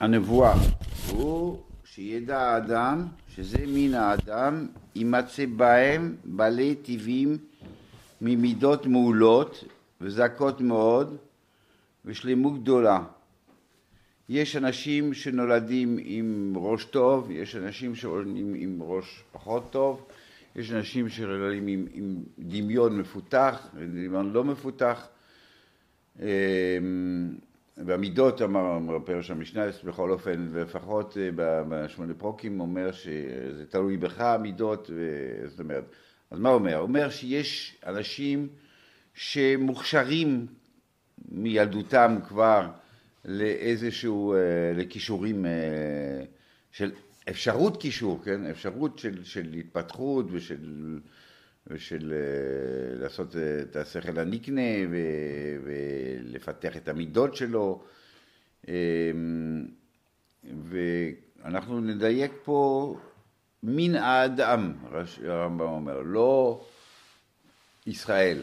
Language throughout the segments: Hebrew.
הנבואה הוא שידע האדם שזה מין האדם יימצא בהם בעלי טבעים ממידות מעולות וזכות מאוד ושלמות גדולה. יש אנשים שנולדים עם ראש טוב, יש אנשים שנולדים עם ראש פחות טוב, יש אנשים שנולדים עם, עם דמיון מפותח, דמיון לא מפותח. והמידות, אמר פרש המשנה, בכל אופן, לפחות אה, בשמונה פרוקים אומר שזה תלוי בך המידות, זאת אומרת, אז מה אומר? אומר שיש אנשים שמוכשרים מילדותם כבר לאיזשהו, אה, לכישורים אה, של אפשרות קישור, כן? אפשרות של, של התפתחות ושל, ושל אה, לעשות את השכל הנקנה ו, ולפתח את המידות שלו. ואנחנו נדייק פה מן האדם, הרמב"ם אומר, לא ישראל,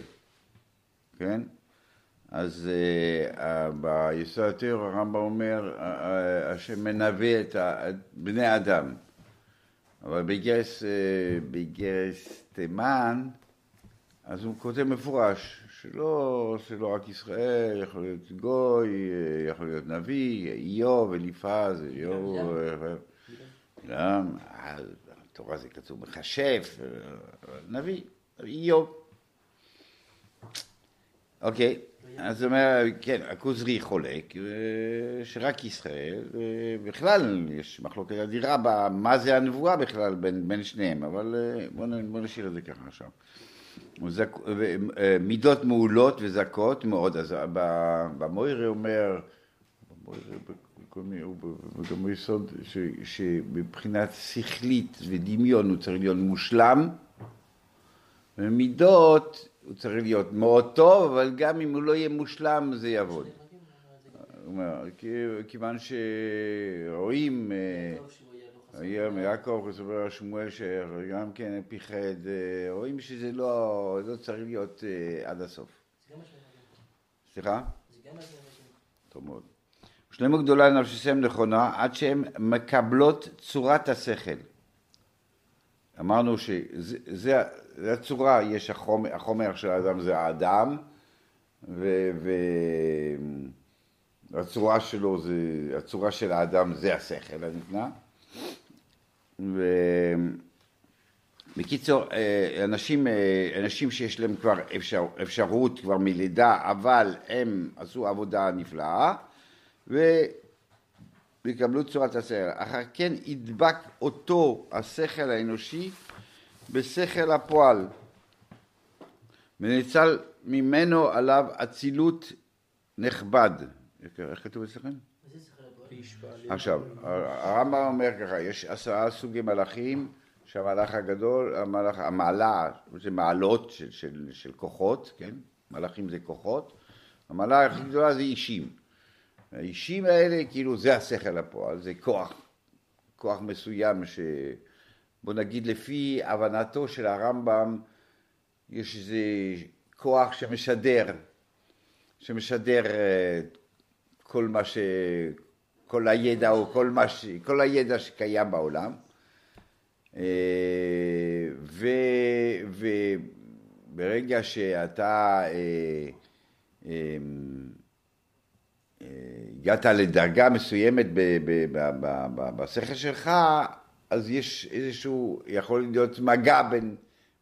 כן? אז uh, ביסוד התיאור הרמב"ם אומר, השם מנבא את בני האדם. אבל בגרס, uh, בגרס תימן, אז הוא כותב מפורש, שלא, שלא רק ישראל, יכול להיות גוי, יכול להיות נביא, איוב, אליפז, איוב, גם, התורה זה כתוב מכשף, נביא, איוב. אוקיי. אז הוא אומר, כן, הכוזרי חולק, שרק ישראל, בכלל יש מחלוקת אדירה במה זה הנבואה בכלל בין, בין שניהם, אבל בואו בוא נשאיר את זה ככה עכשיו. מידות מעולות וזכות מאוד, אז במוירה אומר, וגם יסוד שמבחינת שכלית ודמיון הוא צריך להיות מושלם, ומידות הוא צריך להיות מאוד טוב, אבל גם אם הוא לא יהיה מושלם זה יעבוד. כיוון שרואים, היום יעקב מספר שמואל שגם כן פיחד, רואים שזה לא, לא צריך להיות עד הסוף. סליחה? טוב מאוד. שלמה גדולה לנפשם נכונה עד שהן מקבלות צורת השכל. אמרנו שזה הצורה, יש החומר, החומר של האדם זה האדם, והצורה שלו זה, הצורה של האדם זה השכל הנקנה. ובקיצור, אה, אנשים, אה, אנשים שיש להם כבר אפשר, אפשרות כבר מלידה, אבל הם עשו עבודה נפלאה, ויקבלו צורת השכל. אחר כן ידבק אותו השכל האנושי בשכל הפועל, ונצל ממנו עליו אצילות נכבד. איך כתוב אצלכם? עכשיו, הרמב"ם אומר ככה, יש עשרה סוגי מלאכים, שהמלאך הגדול, המלאך, המעלה, זה מעלות של, של, של כוחות, כן? מלאכים זה כוחות, המעלה הכי גדולה זה אישים. האישים האלה, כאילו זה השכל הפועל, זה כוח, כוח מסוים ש... בוא נגיד לפי הבנתו של הרמב"ם, יש איזה כוח שמשדר, שמשדר אה, כל מה ש... כל הידע או כל, מה ש... כל הידע שקיים בעולם. אה, ו... וברגע שאתה אה, הגעת לדרגה מסוימת בשכל שלך, אז יש איזשהו, יכול להיות מגע בין,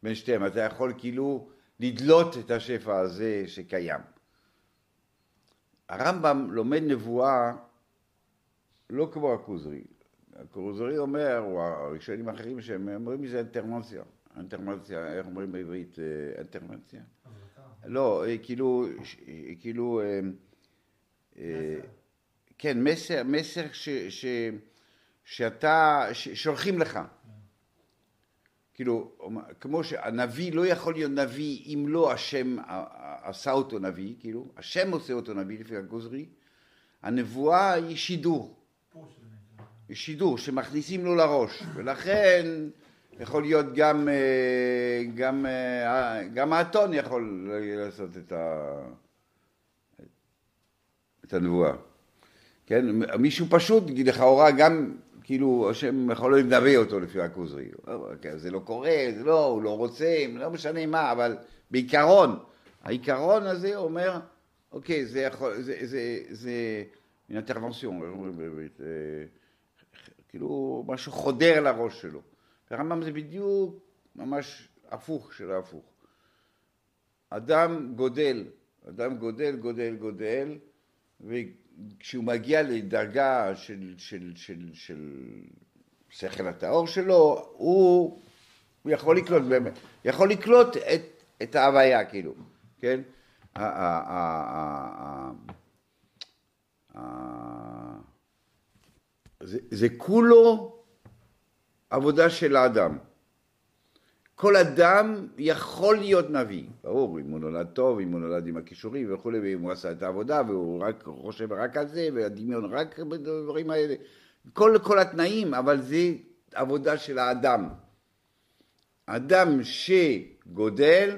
בין שתיהם, אתה יכול כאילו לדלות את השפע הזה שקיים. הרמב"ם לומד נבואה לא כמו הכוזרי. הכוזרי אומר, או הראשונים האחרים שהם אומרים מזה אינטרמנציה. אינטרמנציה, איך אומרים בעברית אינטרמנציה? לא, אה, כאילו, אה, כאילו, אה, כן, מסר, מסר ש... שאתה, שולחים לך. כאילו, כמו שהנביא לא יכול להיות נביא אם לא השם עשה אותו נביא, כאילו, השם עושה אותו נביא לפי הגוזרי, הנבואה היא שידור. היא שידור שמכניסים לו לראש, ולכן יכול להיות גם, אה, גם, אה, גם האתון יכול לעשות את, ה, את הנבואה. כן? מישהו פשוט, לכאורה גם, כאילו, השם יכול לנבא אותו לפי הכוזרי. אוקיי, זה לא קורה, זה לא, הוא לא רוצה, לא משנה מה, אבל בעיקרון, העיקרון הזה אומר, אוקיי, זה יכול, זה, זה, זה אינטרוונסיון, כאילו משהו חודר לראש שלו. הרמב"ם זה בדיוק ממש הפוך של ההפוך. אדם גודל, אדם גודל, גודל, גודל, וכשהוא מגיע לדרגה של, של, של, של שכל הטהור שלו, הוא, הוא יכול לקלוט באמת, יכול לקלוט את, את ההוויה כאילו, כן? זה, זה כולו עבודה של האדם. כל אדם יכול להיות נביא, ברור, אם הוא נולד טוב, אם הוא נולד עם הכישורים וכולי, ואם הוא עשה את העבודה והוא רק חושב רק על זה, והדמיון רק בדברים האלה, כל, כל התנאים, אבל זה עבודה של האדם. אדם שגודל,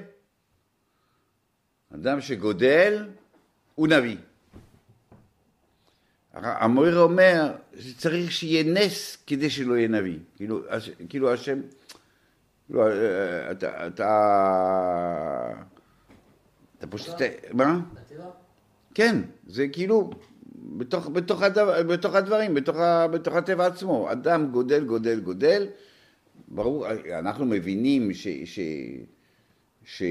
אדם שגודל הוא נביא. המויר אומר שצריך שיהיה נס כדי שלא יהיה נביא. כאילו, כאילו השם, לא, אתה, אתה, אתה פשוט, מה? כן, זה כאילו, בתוך, בתוך, הדבר, בתוך הדברים, בתוך, בתוך הטבע עצמו. אדם גודל, גודל, גודל. ברור, אנחנו מבינים ש, ש, ש,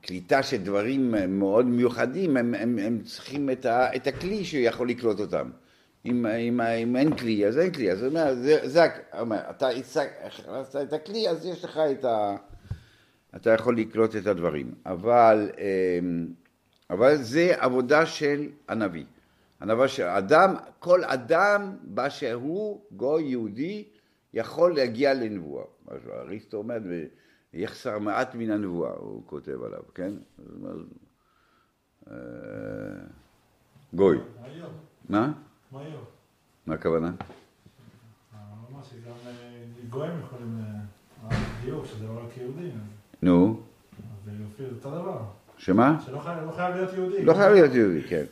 קליטה של דברים מאוד מיוחדים, הם, הם, הם צריכים את, ה, את הכלי שיכול לקלוט אותם. אם, אם, אם אין כלי, אז אין כלי. אז אומר, זה, זה אומר, אתה הכנסת את הכלי, אז יש לך את ה... אתה יכול לקלוט את הדברים. אבל, אמ, אבל זה עבודה של הנביא. הנביא של אדם, כל אדם באשר הוא, גוי יהודי, יכול להגיע לנבואה. אריסטו אומר, יחסר מעט מן הנבואה, הוא כותב עליו, כן? אה, גוי. מה? מה הכוונה? אה, גויים יכולים, הדיוק אה, שזה לא רק יהודים. נו. זה יופיע אותו דבר. שמה? שלא חייב להיות יהודי. לא חייב להיות יהודי, כן.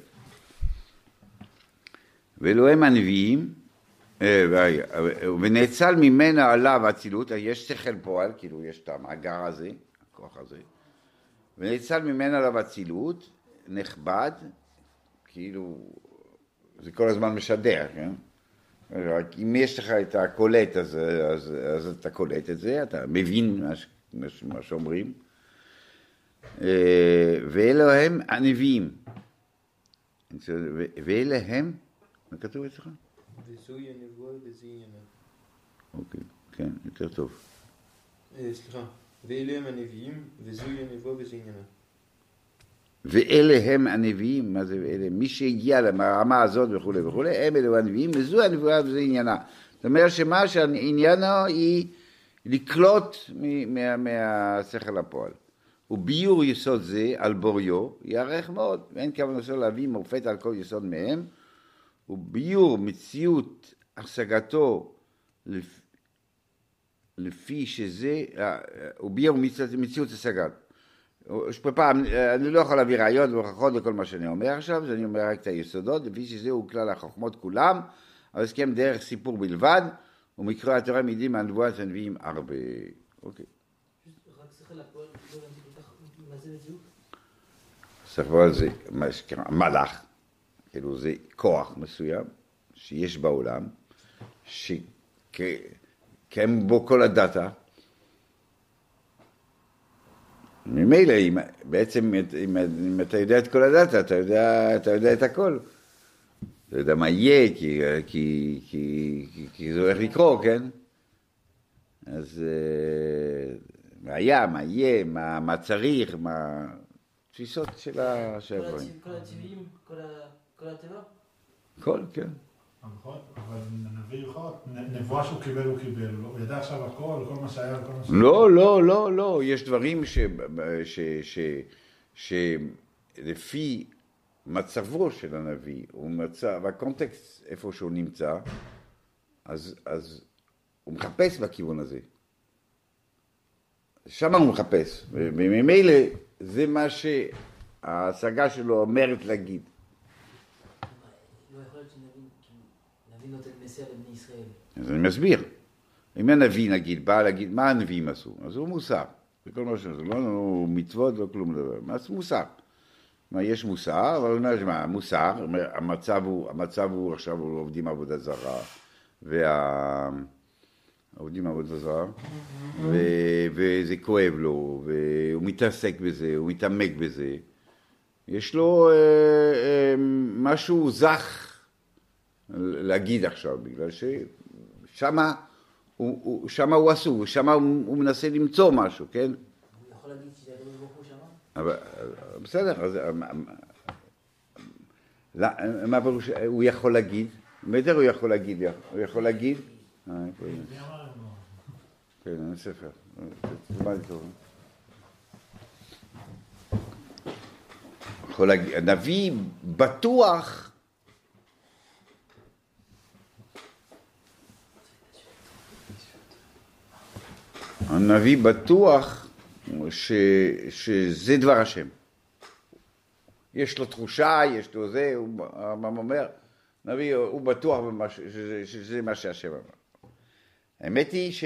ואלוהי הנביאים ונאצל ממנה עליו אצילות, יש שכל פועל, כאילו יש את המאגר הזה, הכוח הזה, ונאצל ממנה עליו אצילות, נכבד, כאילו זה כל הזמן משדר, כן? רק אם יש לך את הקולט, אז, אז, אז אתה קולט את זה, אתה מבין מה, מה שאומרים. ואלה הם הנביאים. ואלה הם, מה כתוב אצלך? וזוהי הנבואה וזה עניינה. אוקיי, כן, יותר טוב. אה, סליחה, ואלה הם הנביאים וזוהי הנבואה וזה עניינה. ואלה הם הנביאים, מה זה אלה? מי שהגיע לרמה הזאת וכולי וכולי, הם אלו הנביאים, וזו הנבואה וזה עניינה. זאת אומרת שמה שעניינו היא לקלוט מהשכל הפועל. וביור יסוד זה על בוריו יארך מאוד, ואין כוונתו להביא מופת על כל יסוד מהם, וביור מציאות השגתו לפי שזה, וביור מציאות השגת. פעם, אני לא יכול להביא ראיות והוכחות לכל מה שאני אומר עכשיו, אז אני אומר רק את היסודות, לפי שזה הוא כלל החוכמות כולם, אבל הסכם דרך סיפור בלבד, ומקרא התורה מידים מהנבואת הנביאים הרבה. אוקיי. שכל זה מלאך. כאילו זה כוח מסוים שיש בעולם, שקיים בו כל הדאטה. ממילא, אם, בעצם אם, אם אתה יודע את כל הדאטה, אתה יודע, אתה יודע את הכל. אתה יודע מה יהיה, כי, כי, כי, כי, כי זה הולך לקרות, כן? אז אה, מה היה, מה יהיה, מה, מה צריך, מה... תפיסות של הדברים. כל הטבעים, כל ה... כל הטבע? כל, כן. נכון, אבל נבואה שהוא קיבל הוא קיבל, הוא ידע עכשיו הכל, כל מה שהיה וכל מה ש... לא, לא, לא, לא, יש דברים שלפי מצבו של הנביא, הוא מצא, והקונטקסט איפה שהוא נמצא, אז, אז הוא מחפש בכיוון הזה. שם הוא מחפש, וממילא זה מה שההשגה שלו אומרת להגיד. לא יכול להיות נביא נותן מסר לבני ישראל. אז אני מסביר. אם הנביא נגיד בא להגיד מה הנביאים עשו, אז הוא מוסר. זה כל מה שזה, לא לא מצוות, לא כלום דבר. מה זה מוסר? מה, יש מוסר, אבל הוא אומר, מה, מוסר, המצב הוא, המצב הוא עכשיו עובדים עבודה זרה, וה... עובדים עבודה זרה, ו... וזה כואב לו, והוא מתעסק בזה, הוא מתעמק בזה. יש לו אה, אה, משהו זך להגיד עכשיו, בגלל ששמה הוא, הוא, שמה הוא עסוק, שמה הוא, הוא מנסה למצוא משהו, כן? הוא יכול להגיד שזה הקדוש ברוך הוא שמע? אבל בסדר, אז מה- מה- מה פירוש, הוא יכול להגיד? בטח הוא יכול להגיד, הוא יכול להגיד? אה? כן, אין ספר. הנביא בטוח הנביא בטוח ש, שזה דבר השם. יש לו תחושה, יש לו זה, הוא הרמב"ם אומר, נביא, הוא בטוח במה ש- שזה, שזה מה שהשם אמר. האמת היא ש...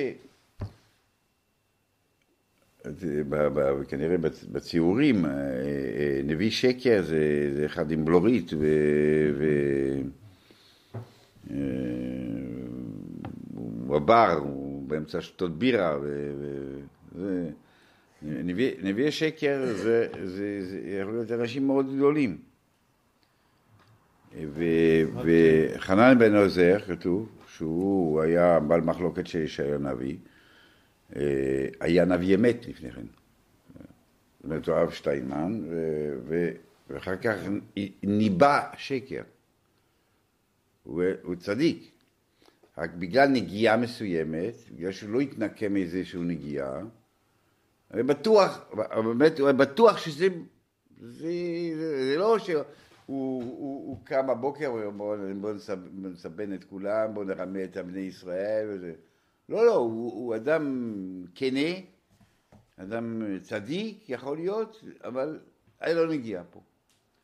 כנראה בצ- בציורים, אה, אה, נביא שקר זה, זה אחד עם בלורית ו... ו אה, הוא עבר, הוא באמצע שתות בירה, ו... ו- זה- נביא, נביאי שקר זה, זה, זה יכול להיות אנשים מאוד גדולים. ו- וחנן בן עוזר, כתוב, שהוא היה בעל מחלוקת של ישעיה הנביא, אה, היה נביא אמת לפני כן. זאת אומרת, הוא הרב שטיינמן, ו- ו- ואחר כך ניבא שקר. הוא, הוא צדיק. רק בגלל נגיעה מסוימת, בגלל שהוא לא התנקם מאיזשהו נגיעה, אני בטוח, באמת, הוא בטוח שזה, זה, זה, זה לא שהוא הוא, הוא קם בבוקר ואומר בוא נסב- נסבן את כולם, בואו נרמה את בני ישראל וזה. לא, לא, הוא, הוא אדם כנה, אדם צדיק, יכול להיות, אבל היה לו נגיעה פה.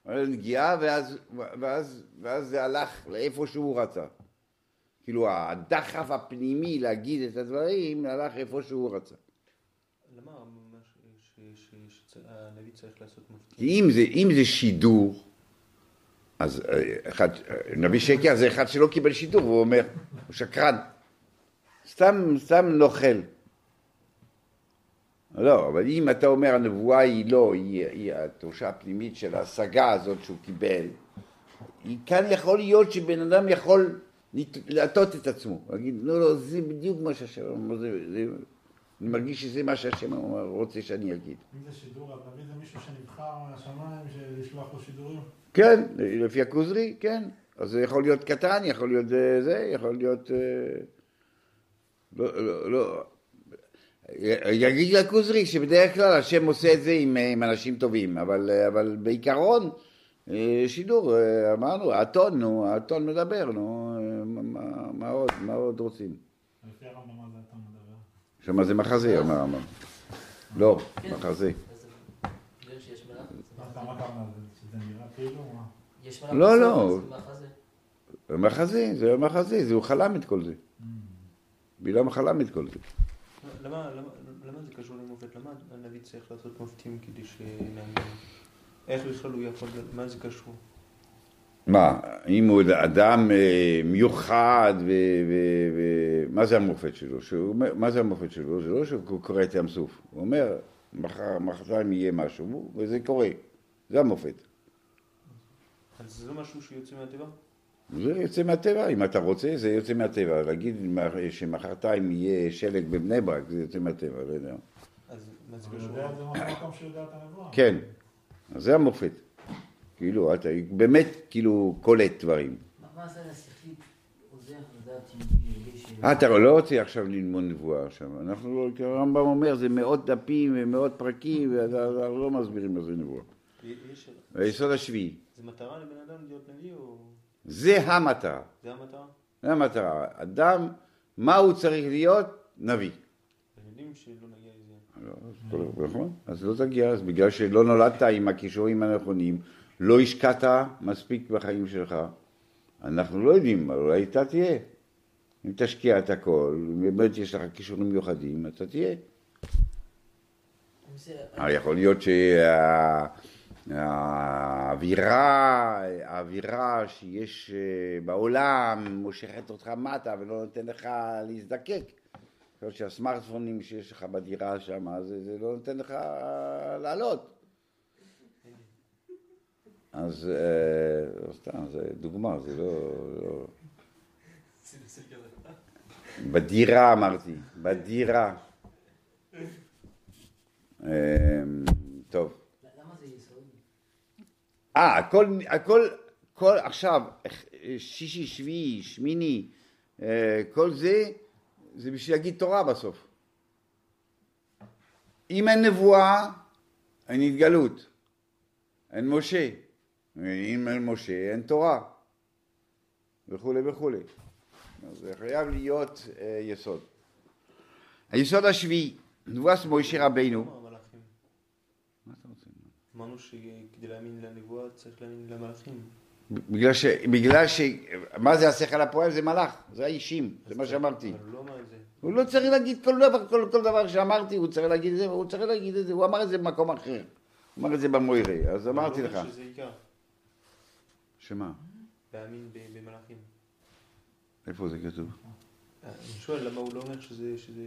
היה לו נגיעה ואז, ואז, ואז זה הלך לאיפה שהוא רצה. כאילו הדחף הפנימי להגיד את הדברים הלך איפה שהוא רצה. למה שהנביא צריך לעשות מופתי? כי אם זה, אם זה שידור, אז אה, אחד, נביא שקר זה אחד שלא קיבל שידור, והוא אומר, הוא שקרן. סתם, סתם נוכל. לא, אבל אם אתה אומר הנבואה היא לא, היא, היא התחושה הפנימית של ההשגה הזאת שהוא קיבל, היא כאן יכול להיות שבן אדם יכול להטות את עצמו, להגיד, לא, לא, זה בדיוק מה שהשם אמר, זה, זה, אני מרגיש שזה מה שהשם אמר, רוצה שאני אגיד. אם זה שידור, נביא זה מישהו שנבחר מהשמיים, לשלוח לו שידורים? כן, לפי הכוזרי, כן. אז זה יכול להיות קטן, יכול להיות אה, זה, יכול להיות... אה, לא, לא, לא. יגיד לכוזרי שבדרך כלל השם עושה את זה עם, אה, עם אנשים טובים, אבל, אבל בעיקרון, שידור, אה, אמרנו, האתון, נו, האתון מדבר, נו, אה, מה, מה- עוד, מה עוד רוצים? לפי הרמב"ם מה זה אתה מדבר? שמה זה מחזה, אומר הרמב"ם. לא, מחזה. כאילו? לא, לא. מחזה. זה מחזה, זה הוא חלם את כל זה. בלעם חלם את כל זה. למה, למה, למה זה קשור למופת? למה הנביא צריך לעשות מופתים כדי שנאמין? איך בכלל הוא יכול, מה זה קשור? מה, אם הוא אדם אה, מיוחד, ו- ו- ו- מה זה המופת שלו? שהוא מה זה המופת שלו? זה לא שהוא קורא את ים סוף. הוא אומר, מחר, מחרתיים יהיה משהו, וזה קורה. זה המופת. אז זה לא משהו שיוצא מהטבע? זה יוצא מהטבע, אם אתה רוצה, זה יוצא מהטבע. להגיד שמחרתיים יהיה שלג בבני ברק, זה יוצא מהטבע, לא יודע. אז מה זה קשור? יודע את זה מאותו מקום שיודע את הנבואה. כן, אז זה המופת. כאילו, אתה באמת כאילו קולט דברים. מה-. אה, אתה לא רוצה עכשיו ללמוד נבואה עכשיו. אנחנו לא, הרמב"ם אומר, זה מאות דפים ומאות פרקים, ואנחנו לא מסבירים מה זה נבואה. היסוד השביעי. זה מטרה לבן אדם להיות נביא או... זה המטרה. זה המטרה? זה המטרה. אדם, מה הוא צריך להיות? נביא. אתם יודעים שלא נגיע לזה. לא, אז כל- נכון? אז לא תגיע, אז בגלל שלא נולדת עם הכישורים הנכונים, לא השקעת מספיק בחיים שלך, אנחנו לא יודעים, אולי אתה תהיה. אם תשקיע את הכל, אם באמת יש לך כישורים מיוחדים, אתה תהיה. יכול להיות שהאווירה, האווירה שיש אה, בעולם מושכת אותך מטה ולא נותן לך להזדקק. להיות שהסמארטפונים שיש לך בדירה שם, זה, זה לא נותן לך לעלות. אז אה, סתם, זה דוגמה, זה לא... לא... בדירה אמרתי, בדירה. אמ, טוב. למה זה יסוד? אה, הכל, הכל, כל עכשיו, שישי, שביעי, שמיני, אה, כל זה, זה בשביל להגיד תורה בסוף. אם אין נבואה, אין התגלות, אין משה. אם אין משה, אין תורה, וכולי וכולי. אז זה חייב להיות אה, יסוד. היסוד השביעי, נבואת משה רבינו. אמרנו שכדי להאמין לנבואה צריך להאמין למלאכים. בגלל ש... בגלל ש... מה זה השכל הפועל? זה מלאך, זה האישים, זה מה שאמרתי. אבל הוא לא. הוא לא צריך להגיד כל דבר, כל, כל דבר שאמרתי, הוא צריך להגיד את זה, הוא צריך להגיד את זה, הוא אמר את זה במקום אחר. הוא אמר את זה במוירה, אז אמרתי לך. שמה? להאמין במלאכים. איפה זה כתוב? אה, אני שואל למה הוא לא אומר שזה- שזה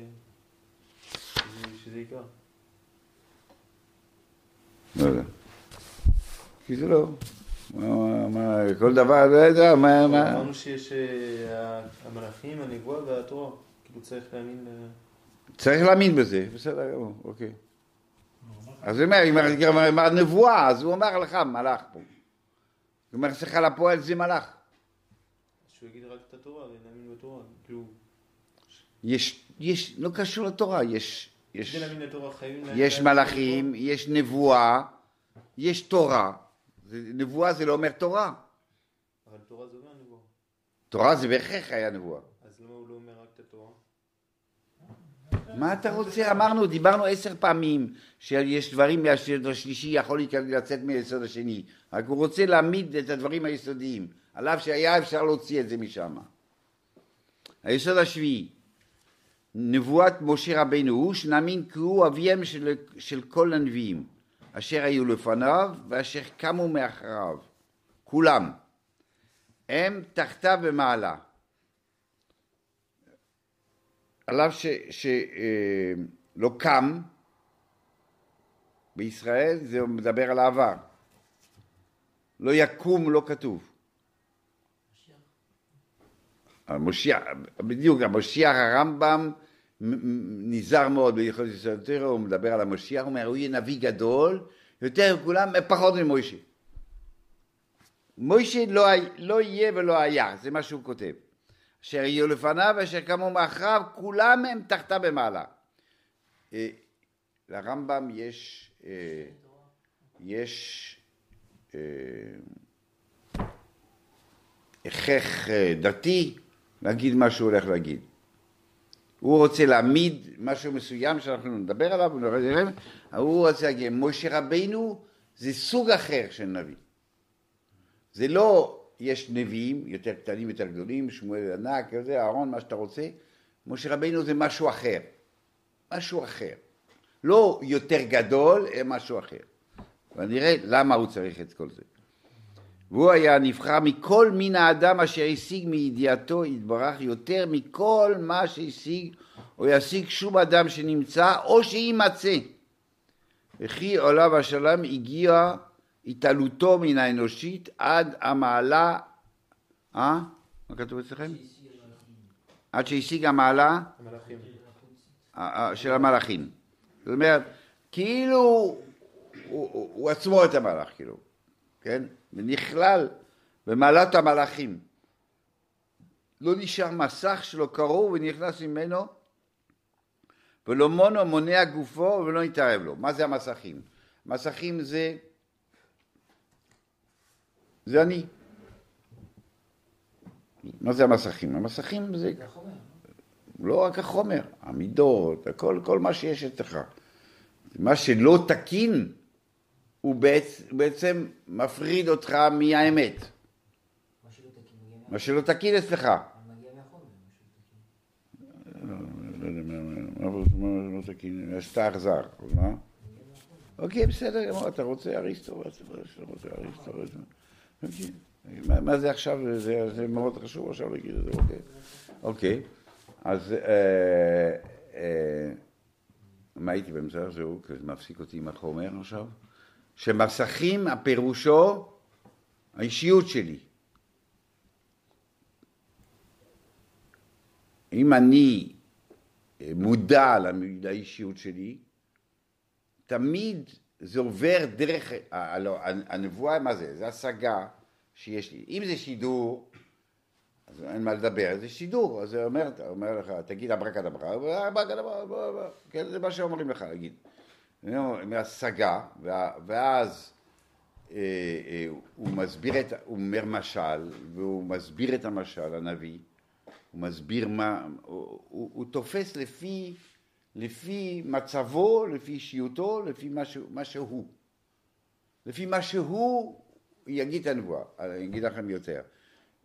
עיקר. לא יודע. כי זה לא. כל דבר, לא יודע, מה, מה. אמרנו שיש אה, המלאכים, הנבואה והתורה. כאילו צריך להאמין. צריך להאמין בזה, בסדר גמור, אוקיי. אז הוא אומר, אם אמר נבואה, אז הוא אומר לך, מלאך פה. הוא אומר, שכל הפועל זה מלאך. שהוא יגיד רק את התורה ונאמין בתורה. כאילו, יש, יש, לא קשור לתורה, יש, יש, להאמין יש להאמין מלאכים, יש נבואה, יש תורה. זה- נבואה זה לא אומר תורה. אבל תורה זה אומר נבואה. תורה זה בהכרח היה נבואה. אז למה הוא לא אומר רק את התורה? מה אתה רוצה? אמרנו, דיברנו עשר פעמים שיש דברים מהיסוד השלישי יכול לצאת מהיסוד השני. רק הוא רוצה להעמיד את הדברים היסודיים, על אף שהיה אפשר להוציא את זה משם. היסוד השביעי, נבואת משה רבנו הוא שנאמין כי הוא אביהם של, של כל הנביאים, אשר היו לפניו ואשר קמו מאחריו, כולם. הם תחתיו במעלה. על אף שלא קם בישראל, זה מדבר על העבר. לא יקום לא כתוב. המושיע, בדיוק, המושיח הרמב"ם נזהר מאוד ביכולת ישראל, הוא מדבר על המושיח, הוא אומר, הוא יהיה נביא גדול, יותר מכולם, פחות ממוישה. מוישה לא, לא יהיה ולא היה, זה מה שהוא כותב. אשר יהיו לפניו ואשר קמו מאחריו, כולם הם תחתה במעלה. אה, לרמב"ם יש, אה, יש אה, הכרח דתי להגיד מה שהוא הולך להגיד. הוא רוצה להעמיד משהו מסוים שאנחנו נדבר עליו, הוא רוצה להגיד, משה רבינו זה סוג אחר של נביא. זה לא, יש נביאים יותר קטנים, יותר גדולים, שמואל ענק, כזה, אהרון, מה שאתה רוצה. משה רבינו זה משהו אחר. משהו אחר. לא יותר גדול, אלא משהו אחר. ונראה למה הוא צריך את כל זה. והוא היה נבחר מכל מין האדם אשר השיג מידיעתו יתברך יותר מכל מה שהשיג או ישיג שום אדם שנמצא או שיימצא. וכי עולה והשלם הגיע התעלותו מן האנושית עד המעלה, אה? מה כתוב אצלכם? עד שהשיג המעלה של המלאכים. זאת אומרת, כאילו הוא, הוא, הוא עצמו את המלאך, כאילו, כן? ונכלל במעלת המלאכים. לא נשאר מסך שלא קרוב ונכנס ממנו ולא מונו מונע גופו ולא נתערב לו. מה זה המסכים? מסכים זה, זה אני. מה זה המסכים? המסכים זה זה החומר. לא רק החומר, המידות, הכל, כל מה שיש אצלך. מה שלא תקין, הוא בעצם, בעצם מפריד אותך מהאמת. מה שלא הוא יהיה מה שלא תקין אצלך. תקין. לא לא תקין, עשתה אכזר, מה? אוקיי, בסדר גמור, אתה רוצה אריסטו, אתה רוצה אריסטו. אוקיי. מה- מה זה עכשיו, זה זה מאוד חשוב עכשיו להגיד את זה, אוקיי. אוקיי, אז אה, אה, מה הייתי באמצע? זהו, זה מפסיק אותי עם החומר עכשיו. שמסכים הפירושו האישיות שלי. אם אני מודע למ- לאישיות שלי, תמיד זה עובר דרך, ה- הלא, הנבואה, מה זה? זה השגה שיש לי. אם זה שידור, אז אין מה לדבר, זה שידור. אז זה אומר, אומר לך, תגיד אברקדברה, אברקדברה. כן, זה מה שאומרים לך להגיד. מהשגה, ואז אה, אה, הוא מסביר את, הוא אומר משל, והוא מסביר את המשל, הנביא, הוא מסביר מה, הוא, הוא, תופס לפי, לפי מצבו, לפי אישיותו, לפי מה, שהוא, מה שהוא. לפי מה שהוא, הוא יגיד את הנבואה. אני אגיד לכם יותר.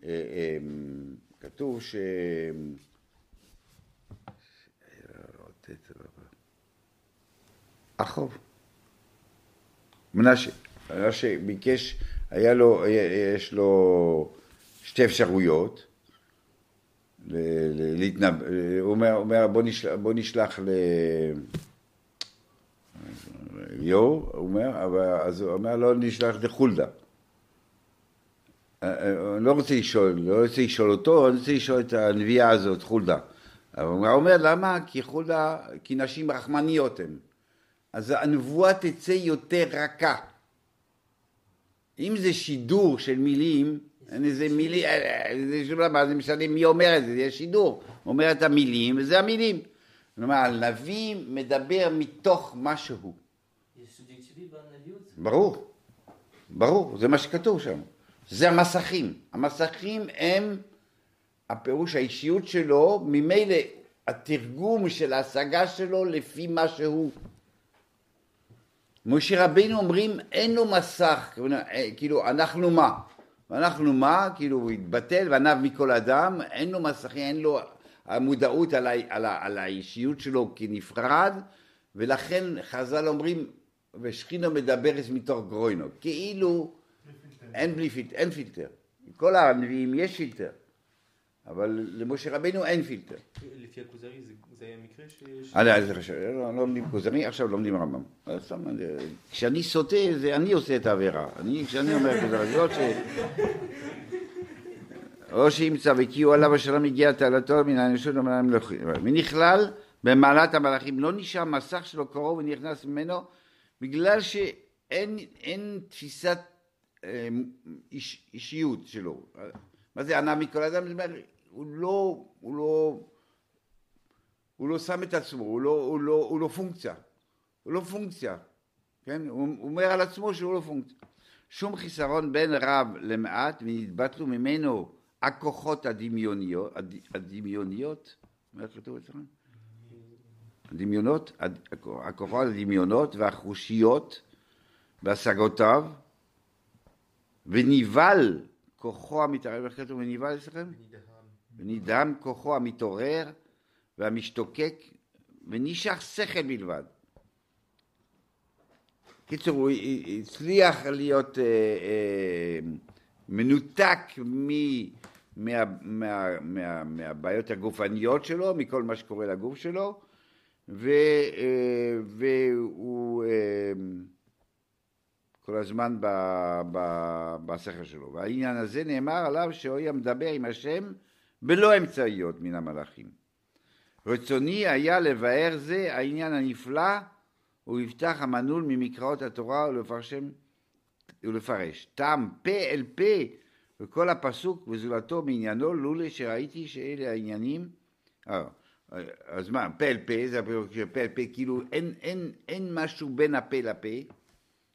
אה, כתוב ש... אחוב. מנשה, מנשה ביקש, היה לו, יש לו שתי אפשרויות. להתנב... הוא אומר, אומר בוא, נשלח, בוא נשלח ל... ליאור, הוא אומר, אבל, אז הוא אומר לא נשלח לחולדה. אה, אה, אני לא רוצה לשאול, לא רוצה לשאול אותו, אני רוצה לשאול את הנביאה הזאת, חולדה. אבל הוא אומר, למה? כי חולדה, כי נשים רחמניות הן. אז הנבואה תצא יותר רכה. אם זה שידור של מילים, מילים, אה, אה, זה שום דבר, זה משנה מי אומר את זה, זה שידור. אומר את המילים, וזה המילים. כלומר, הנביא מדבר מתוך משהו. ברור, ברור, זה מה שכתוב שם. זה המסכים. המסכים הם הפירוש האישיות שלו, ממילא התרגום של ההשגה שלו לפי מה שהוא. משה רבינו אומרים אין לו מסך, אה, כאילו אנחנו מה? אנחנו מה? כאילו הוא התבטל וענב מכל אדם, אין לו מסכים, אין לו המודעות על, ה, על, ה, על האישיות שלו כנפרד, ולכן חז"ל אומרים ושכינו מדברת מתוך גרוינו, כאילו אין, בלי פילטר, אין פילטר. כל הנביאים יש פילטר, אבל למשה רבינו אין פילטר. לפי הכוזרי זה- זה מקרה שיש... לא, לא לומדים כוזרי, עכשיו לומדים רמב"ם. כשאני סוטה, זה אני עושה את העבירה. אני, כשאני אומר כוזרי, לא ש... או שימצא וכי עליו השלום הגיע תעלתו מן האנושות ומן המלוכים. ונכלל במעלת המלאכים, לא נשאר מסך שלו קרוב ונכנס ממנו, בגלל שאין אין תפיסת איש, אישיות שלו. מה זה ענה מכל אדם? הוא לא, הוא לא, הוא לא שם את עצמו, הוא לא, הוא לא, הוא לא פונקציה. הוא לא פונקציה, כן? הוא, הוא אומר על עצמו שהוא לא פונקציה. שום חיסרון בין רב למעט ונתבטלו ממנו הכוחות הדמיוניות, הד- הדמיוניות, מה כתוב אצלכם? הדמיונות, הד- הכוחות הדמיונות והחושיות בהשגותיו, ונבהל כוחו המתערב, איך כתוב ונבהל אצלכם? ונדהם כוחו המתעורר והמשתוקק, ונשאר שכל בלבד. קיצור, הוא הצליח להיות אה, אה, מנותק מ, מה, מה, מה, מהבעיות הגופניות שלו, מכל מה שקורה לגוף שלו, ו, אה, והוא אה, כל הזמן ב, ב, בשכל שלו. והעניין הזה נאמר עליו שהוא היה מדבר עם השם בלא אמצעיות מן המלאכים. רצוני היה לבאר זה העניין הנפלא ויפתח המנעול ממקראות התורה ולפרשם ולפרש. טעם פה אל פה וכל הפסוק וזולתו מעניינו לולי שראיתי שאלה העניינים. אה, אז מה, פה אל פה, זה פה אל פה, כאילו אין, אין, אין משהו בין הפה לפה,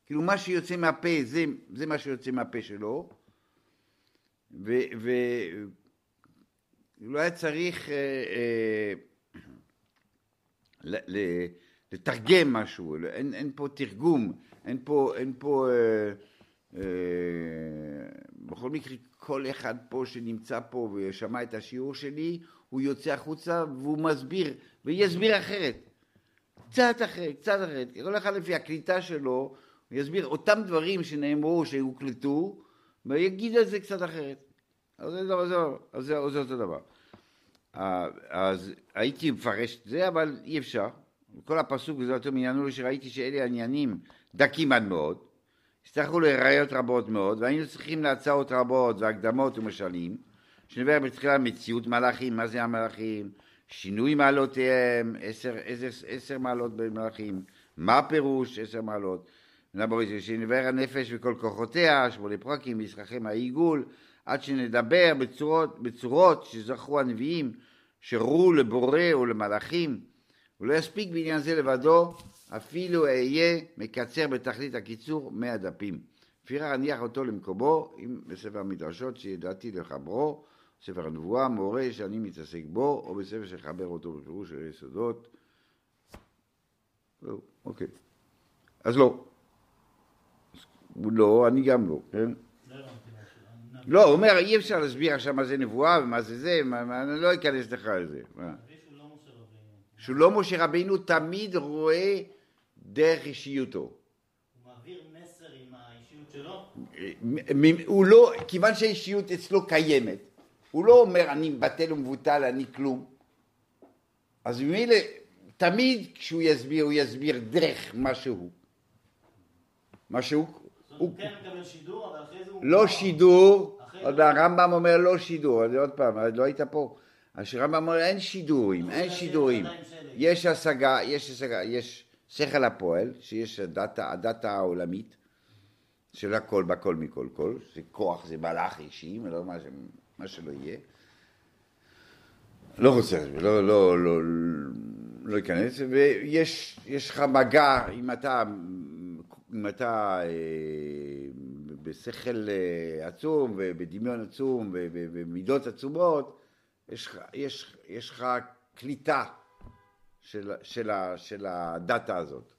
כאילו מה שיוצא מהפה זה, זה מה שיוצא מהפה שלו, והוא לא היה צריך אה, אה, לתרגם משהו, אין, אין פה תרגום, אין פה, אין פה אה, אה, בכל מקרה, כל אחד פה שנמצא פה ושמע את השיעור שלי, הוא יוצא החוצה והוא מסביר, ויסביר אחרת. קצת אחרת, קצת אחרת. כל אחד לפי הקליטה שלו, הוא יסביר אותם דברים שנאמרו, שהוקלטו, ויגיד את זה קצת אחרת. אז זה, זה, זה, זה, זה אותו דבר. אה, אז הייתי מפרש את זה, אבל אי אפשר. כל הפסוק, וזאת עניינו שראיתי שאלה עניינים דקים עד מאוד, הצטרכו לראיות רבות מאוד, והיינו צריכים להצעות רבות והקדמות ומשלים, שנדבר בתחילה מציאות מלאכים, מה זה המלאכים, שינוי מעלותיהם, עשר, עשר, עשר מעלות במלאכים, מה פירוש עשר מעלות, שנדבר הנפש וכל כוחותיה, שמונה פרקים, וישכחם העיגול, עד שנדבר בצורות, בצורות שזכו הנביאים, שראו לבורא ולמלאכים, ולא יספיק בעניין זה לבדו, אפילו אהיה מקצר בתכלית הקיצור מאה דפים. לפיכך אניח אותו למקומו בספר המדרשות שידעתי לחברו, ספר הנבואה, מורה שאני מתעסק בו, או בספר שחבר אותו בפירוש של יסודות. אוקיי. אז לא. לא, אני גם לא, כן? לא, הוא אומר, אי אפשר להסביר עכשיו מה זה נבואה ומה זה זה, אני לא אכנס לך לזה. שהוא לא משה רבינו תמיד רואה דרך אישיותו. הוא מעביר מסר עם האישיות שלו? הוא לא, כיוון שהאישיות אצלו קיימת, הוא לא אומר אני בטל ומבוטל, אני כלום. אז ממילא, תמיד כשהוא יסביר, הוא יסביר דרך מה שהוא. מה שהוא... הוא כן מקבל שידור, אבל אחרי זה הוא... לא שידור, עוד הרמב"ם אומר לא שידור, עוד פעם, לא היית פה. הרמב"ם אומר אין שידורים, אין שידורים. יש השגה, יש השגה, יש שכל הפועל, שיש הדאטה העולמית של הכל בכל מכל כל, זה כוח, זה מלאך אישי, לא מה, מה שלא יהיה. לא רוצה, לא, לא, לא, לא אכנס, ויש לך מגע, אם אתה, אם אתה אה, בשכל אה, עצום ובדמיון עצום ובמידות עצומות, יש, יש, יש לך קליטה של, של, של הדאטה הזאת.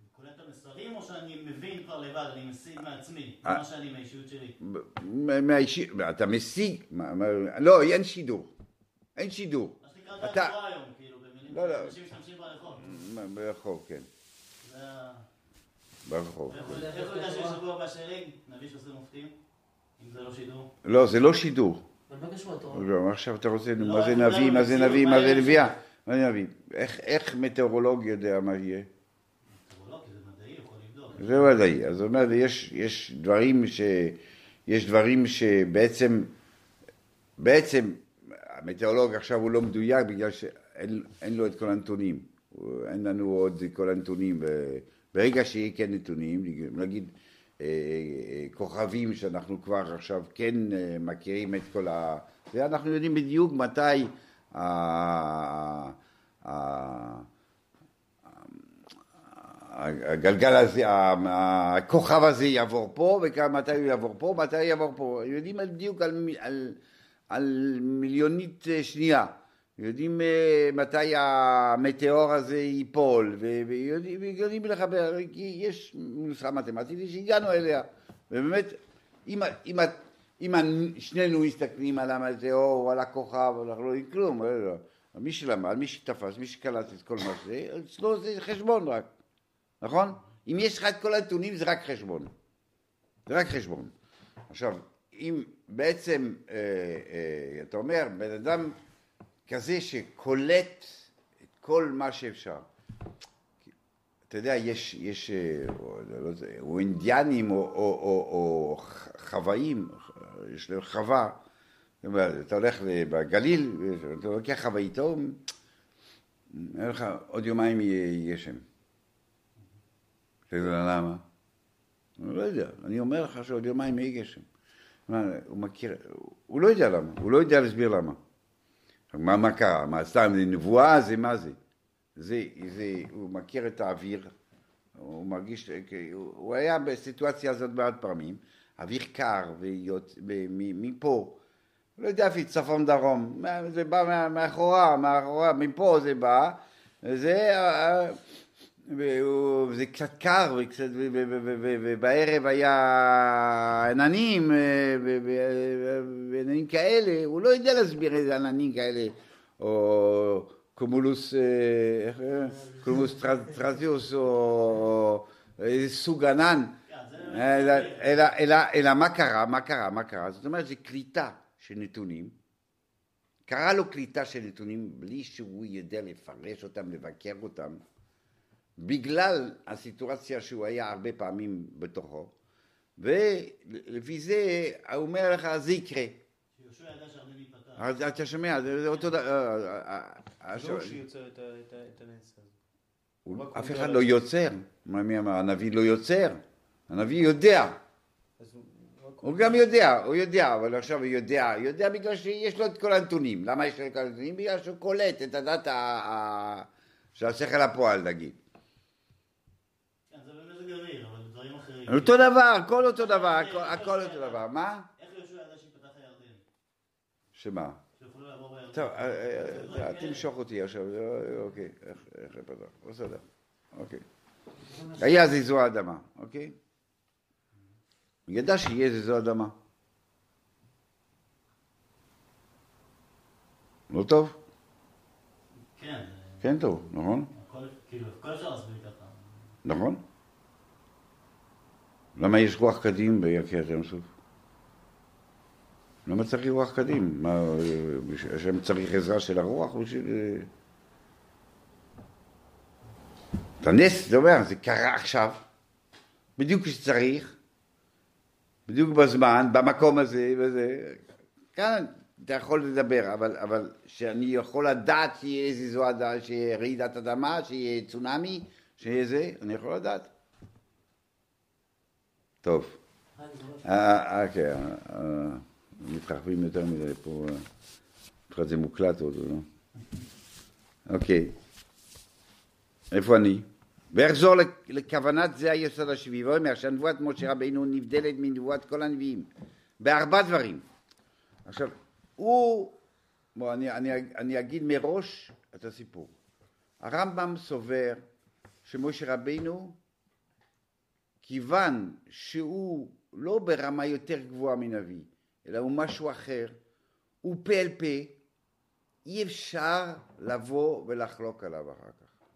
אני קולט את המסרים או שאני מבין כבר לבד, אני משיג מעצמי, אה. מה שאני מהאישיות שלי? מהאישיות, אתה משיג, לא, אין שידור, אין שידור. מה שנקרא דעת היום, כאילו, במילים לא, לא. שאנשים משתמשים ברחוב. ברחוב, כן. ה... ברחוב. איך הוא יודע שיש שבוע הבא שאירים? נביא שעושה מופתים? אם זה לא שידור? לא, זה לא שידור. אבל מה קשור? לא, עכשיו אתה רוצה, לא, מה זה אנחנו נביא, לא מה זה נביא, מה זה? נביאה? מה זה נביא? איך- מטאורולוג יודע מה יהיה? לא, זה ודאי. אז זאת אומרת, יש, יש דברים ש... יש דברים שבעצם, בעצם המטאורולוג עכשיו הוא לא מדויק בגלל שאין אין לו את כל הנתונים. אין לנו עוד כל הנתונים. ברגע שיהיה כן נתונים, נגיד אה, אה, כוכבים שאנחנו כבר עכשיו כן אה, מכירים את כל ה... זה אנחנו יודעים בדיוק מתי הגלגל הזה, הכוכב הזה יעבור פה, ומתי הוא יעבור פה, מתי הוא יעבור פה. יודעים בדיוק על, על, על מיליונית שנייה. יודעים אה, מתי המטאור הזה ייפול, ויודעים, ויודעים לחבר, כי יש נוסחה מתמטית שהגענו אליה. ובאמת, אם, אם, אם שנינו מסתכלים על המטאור או על הכוכב, אנחנו לא יודעים כלום. לא, לא. מי שלמד, מי שתפס, מי שקלט את כל מה שזה, אצלו זה חשבון רק. נכון? אם יש לך את כל הנתונים זה רק חשבון. זה רק חשבון. עכשיו, אם בעצם, אה, אה, אתה אומר, בן אדם כזה שקולט את כל מה שאפשר. אתה יודע, יש, יש, אה, או, לא יודע, או אינדיאנים או, או, או, או חוואים, יש להם חווה, אתה הולך בגליל, אתה לוקח חווה איתו, אומר לך, עוד יומיים יהיה גשם. אתה יודע למה? אני לא יודע, אני אומר לך שעוד יומיים יהיה גשם. הוא מכיר, הוא לא יודע למה, הוא לא יודע להסביר למה. מה, מה קרה? מה, סתם, זה נבואה? זה מה זה? זה, זה, הוא מכיר את האוויר, הוא מרגיש, הוא, הוא היה בסיטואציה הזאת מעט פעמים, אוויר קר, ויות, מפה, לא יודע אפילו צפון דרום, זה בא מאחורה, מאחורה, מפה זה בא, זה, וזה קצת קר, וקצת, ובערב היה עננים, אה, ועננים כאלה, הוא לא יודע להסביר איזה עננים כאלה, או קומולוס, אה, איך, אה? קומולוס טרז- טרזיוס, או איזה סוג ענן. זה... אלא, מה קרה, מה קרה, מה קרה? זאת אומרת, זו קליטה של נתונים. קרה לו קליטה של נתונים בלי שהוא יודע לפרש אותם, לבקר אותם, בגלל הסיטואציה שהוא היה הרבה פעמים בתוכו, ולפי זה הוא אומר לך, זה יקרה. שיהושע ידע שהרבה להיפתח. אז אתה שומע, זה אותו דבר. זה הוא שיוצר את ה- את ה- את הנס הזה. הוא- אף אחד לא. יוצר. מה מי אמר? הנביא לא יוצר. הנביא יודע. אז הוא הוא גם יודע, הוא יודע, אבל עכשיו הוא יודע, יודע בגלל שיש לו את כל הנתונים. למה יש לו את כל הנתונים? בגלל שהוא קולט את הדת של השכל הפועל, נגיד. כן, זה במזג אוויר, אבל דברים אחרים. אותו דבר, הכל אותו דבר, הכל- אותו דבר. מה? איך יהושע ידע שיפתח הירדן? שמה? טוב, אה, אה, אה. תמשוך אותי עכשיו, אה, אוקיי, איך לפתח? בסדר, אוקיי. היה זעזוע אדמה, אוקיי? הוא ידע שיהיה זעזוע אדמה. לא טוב? כן, כן טוב, נכון? הכל, כאילו, הכל אפשר להסביר ככה. נכון? למה יש רוח קדים ביקר ים סוף? למה צריך רוח קדים? מה, השם צריך עזרה של הרוח בשביל... אה, את הנס, זה אומר, זה קרה עכשיו, בדיוק כשצריך, בדיוק בזמן, במקום הזה וזה. כאן אתה יכול לדבר, אבל, אבל שאני יכול לדעת שיהיה איזה זו אד- שיהיה רעידת אדמה, שיהיה צונאמי, שיהיה זה, אני יכול לדעת. טוב. לא- אה, אה, כן, אה, מתרחבים יותר מדי פה, אה, בכל זה מוקלט עוד, לא? אוקיי. איפה אני? ואחזור לכוונת זה היסוד השביעי, ואומר שהנבואת משה רבינו נבדלת מנבואת כל הנביאים, בארבע דברים. עכשיו, הוא, בוא, אני, אני, אני אגיד מראש את הסיפור. הרמב"ם סובר שמשה רבינו כיוון שהוא לא ברמה יותר גבוהה מנביא, אלא הוא משהו אחר, הוא פה אל פה, אי אפשר לבוא ולחלוק עליו אחר כך.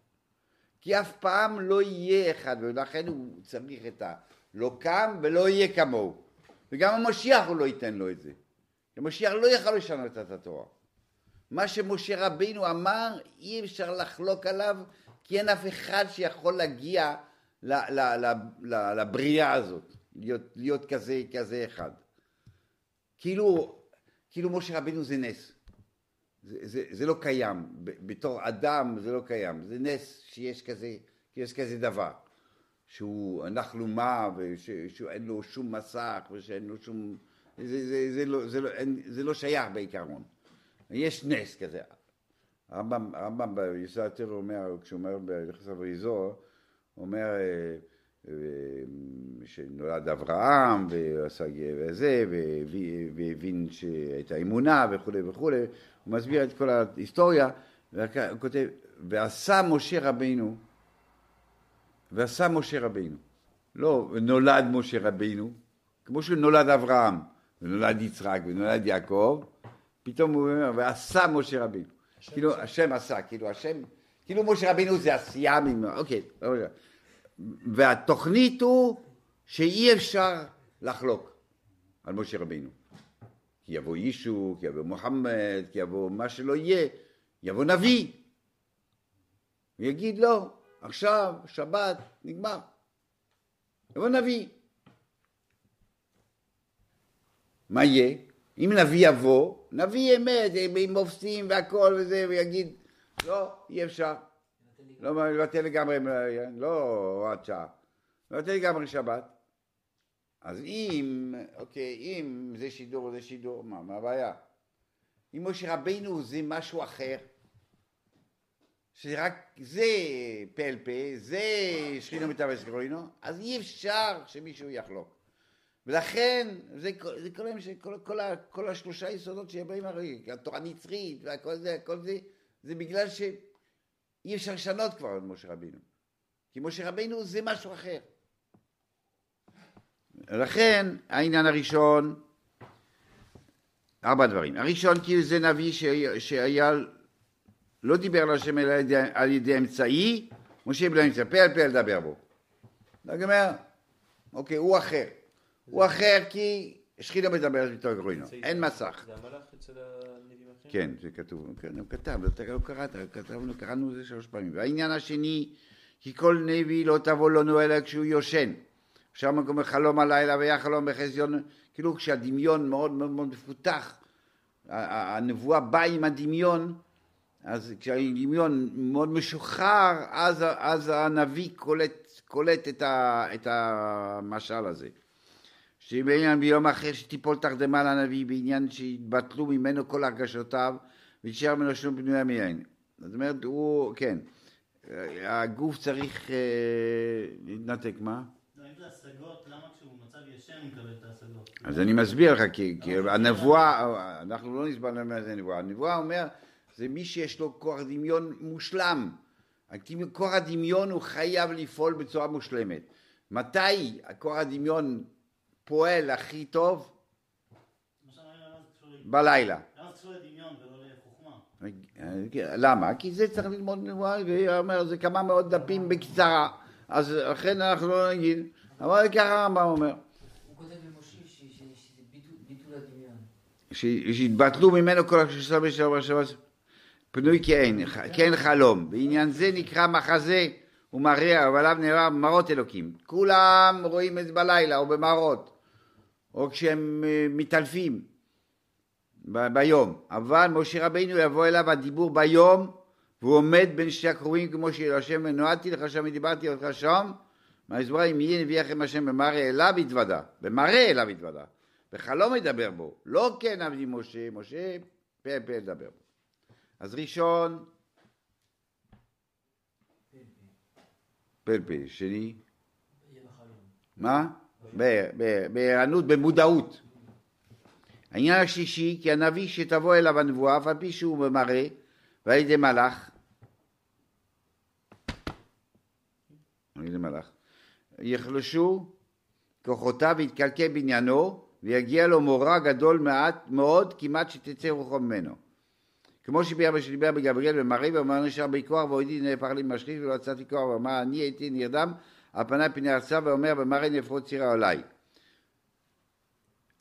כי אף פעם לא יהיה אחד, ולכן הוא צריך את ה... לא קם ולא יהיה כמוהו. וגם המשיח הוא לא ייתן לו את זה. המשיח לא יכל לשנות את התורה. מה שמשה רבינו אמר, אי אפשר לחלוק עליו, כי אין אף אחד שיכול להגיע לבריאה הזאת, להיות, להיות כזה, כזה אחד. כאילו, כאילו משה רבינו זה נס. זה, זה, זה לא קיים. בתור אדם זה לא קיים. זה נס שיש כזה, שיש כזה דבר. שהוא אנחנו מה, ושאין לו שום מסך, ושאין לו שום... זה, זה, זה, לא, זה, לא, אין, זה לא שייך בעיקרון. יש נס כזה. הרמב"ם, הרמב"ם ביסוד התיאור אומר, כשהוא אומר בלכס אבריזור, אומר אה, אה, שנולד אברהם ועשה וזה, והבין שהייתה אמונה וכולי וכולי, הוא מסביר את כל ההיסטוריה, והוא כותב, ועשה משה רבינו, ועשה משה רבינו, לא נולד משה רבינו, כמו שנולד אברהם, ונולד יצחק, ונולד יעקב, פתאום הוא אומר, ועשה משה רבינו. כאילו, השם עשה, כאילו השם, כאילו משה רבינו זה עשייה אוקיי. אוקיי. והתוכנית הוא שאי אפשר לחלוק על משה רבינו. כי יבוא ישו, כי יבוא מוחמד, כי יבוא מה שלא יהיה, יבוא נביא. יגיד לא, עכשיו, שבת, נגמר. יבוא נביא. מה יהיה? אם נביא יבוא, נביא אמת, עם מופסים והכל וזה, ויגיד, לא, אי אפשר. לא, לבטל לגמרי, לא הוראת שעה. לבטל לגמרי שבת. אז אם, אוקיי, אם זה שידור זה שידור, מה, מה הבעיה? אם משה רבינו זה משהו אחר, שרק זה פה אל פה, זה שכינו מתאבס קרוינו, אז אי אפשר שמישהו יחלוק. ולכן, זה, זה כל, כל, כל, כל, השלושה יסודות שבאים הרי, התורה הנצרית והכל זה, הכל זה, זה בגלל שאי אפשר לשנות כבר את משה רבינו. כי משה רבינו זה משהו אחר. לכן העניין הראשון, ארבע דברים. הראשון כאילו זה נביא. שהיה, לא דיבר על השם אלא על ידי, על ידי אמצעי, משה בלא נמצא, פה על פה לדבר בו. אומר, אוקיי, הוא אחר. הוא אחר כי שכינה מדברת איתו גרוינו, אין מסך. זה המלאך אצל הנביאים האחרים? כן, זה כתוב, כן, הוא כתב, אתה לא קראת, כתבנו, קראנו את זה שלוש פעמים. והעניין השני, כי כל נביא לא תבוא לנו אלא כשהוא יושן. עכשיו מקום חלום הלילה והיה חלום בחזיון, כאילו כשהדמיון מאוד מאוד מאוד מפותח, הנבואה באה עם הדמיון, אז כשהדמיון מאוד משוחרר, אז, אז הנביא קולט, קולט את, ה, את המשל הזה. שבעניין ביום אחר שתיפול תרדמה לנביא בעניין שיתבטלו ממנו כל הרגשותיו וישאר ממנו שום פנויה מיין. זאת אומרת, הוא, כן, הגוף צריך אה, להתנתק, מה? לא? אז אני מסביר לך, כי, הנבואה, אנחנו לא נסבלנו מה זה נבואה, הנבואה אומר, זה מי שיש לו כוח דמיון מושלם. כוח הדמיון הוא חייב לפעול בצורה מושלמת. מתי כוח הדמיון פועל הכי טוב? בלילה. למה? כי זה צריך ללמוד נבואה, והיא אומרת, זה כמה מאות דפים בקצרה, אז לכן אנחנו לא נגיד, אבל ככה הרמב"ם אומר, שהתבטלו ממנו כל הקשור בשלום השבוע, פנוי כאין, כאין חלום, בעניין זה נקרא מחזה ומראה, אבל עליו נראה מראות אלוקים, כולם רואים את זה בלילה או במראות, או כשהם אה, מתעלפים ביום, אבל משה רבינו יבוא אליו הדיבור ביום והוא עומד בין שתי הקרובים כמו שאל השם ונועדתי לך שם ודיברתי אותך שם מהזמרה אם יהיה נביא לכם השם במראה אליו התוודה במראה אליו התוודה בחלום ידבר בו. לא כן עבדי משה משה פה פה לדבר בו. אז ראשון פה שני. מה? בערנות, במודעות. העניין השלישי, כי הנביא שתבוא אליו הנבואה, אף על פי שהוא במראה, ועל ידי מלאך, על ידי מלאך, יחלשו כוחותיו ויתקלקל בניינו, ויגיע לו מורא גדול מעט מאוד, כמעט שתצא רוחו ממנו. כמו שביאבא שדיבר בגבריאל במראה, ואומר נשאר בי כוח, ואודי נהפך לי משחית, ולא יצאתי כוח, ואמר אני הייתי נרדם, על פניי פני ארצה, ואומר במראה נפחות צירה עליי.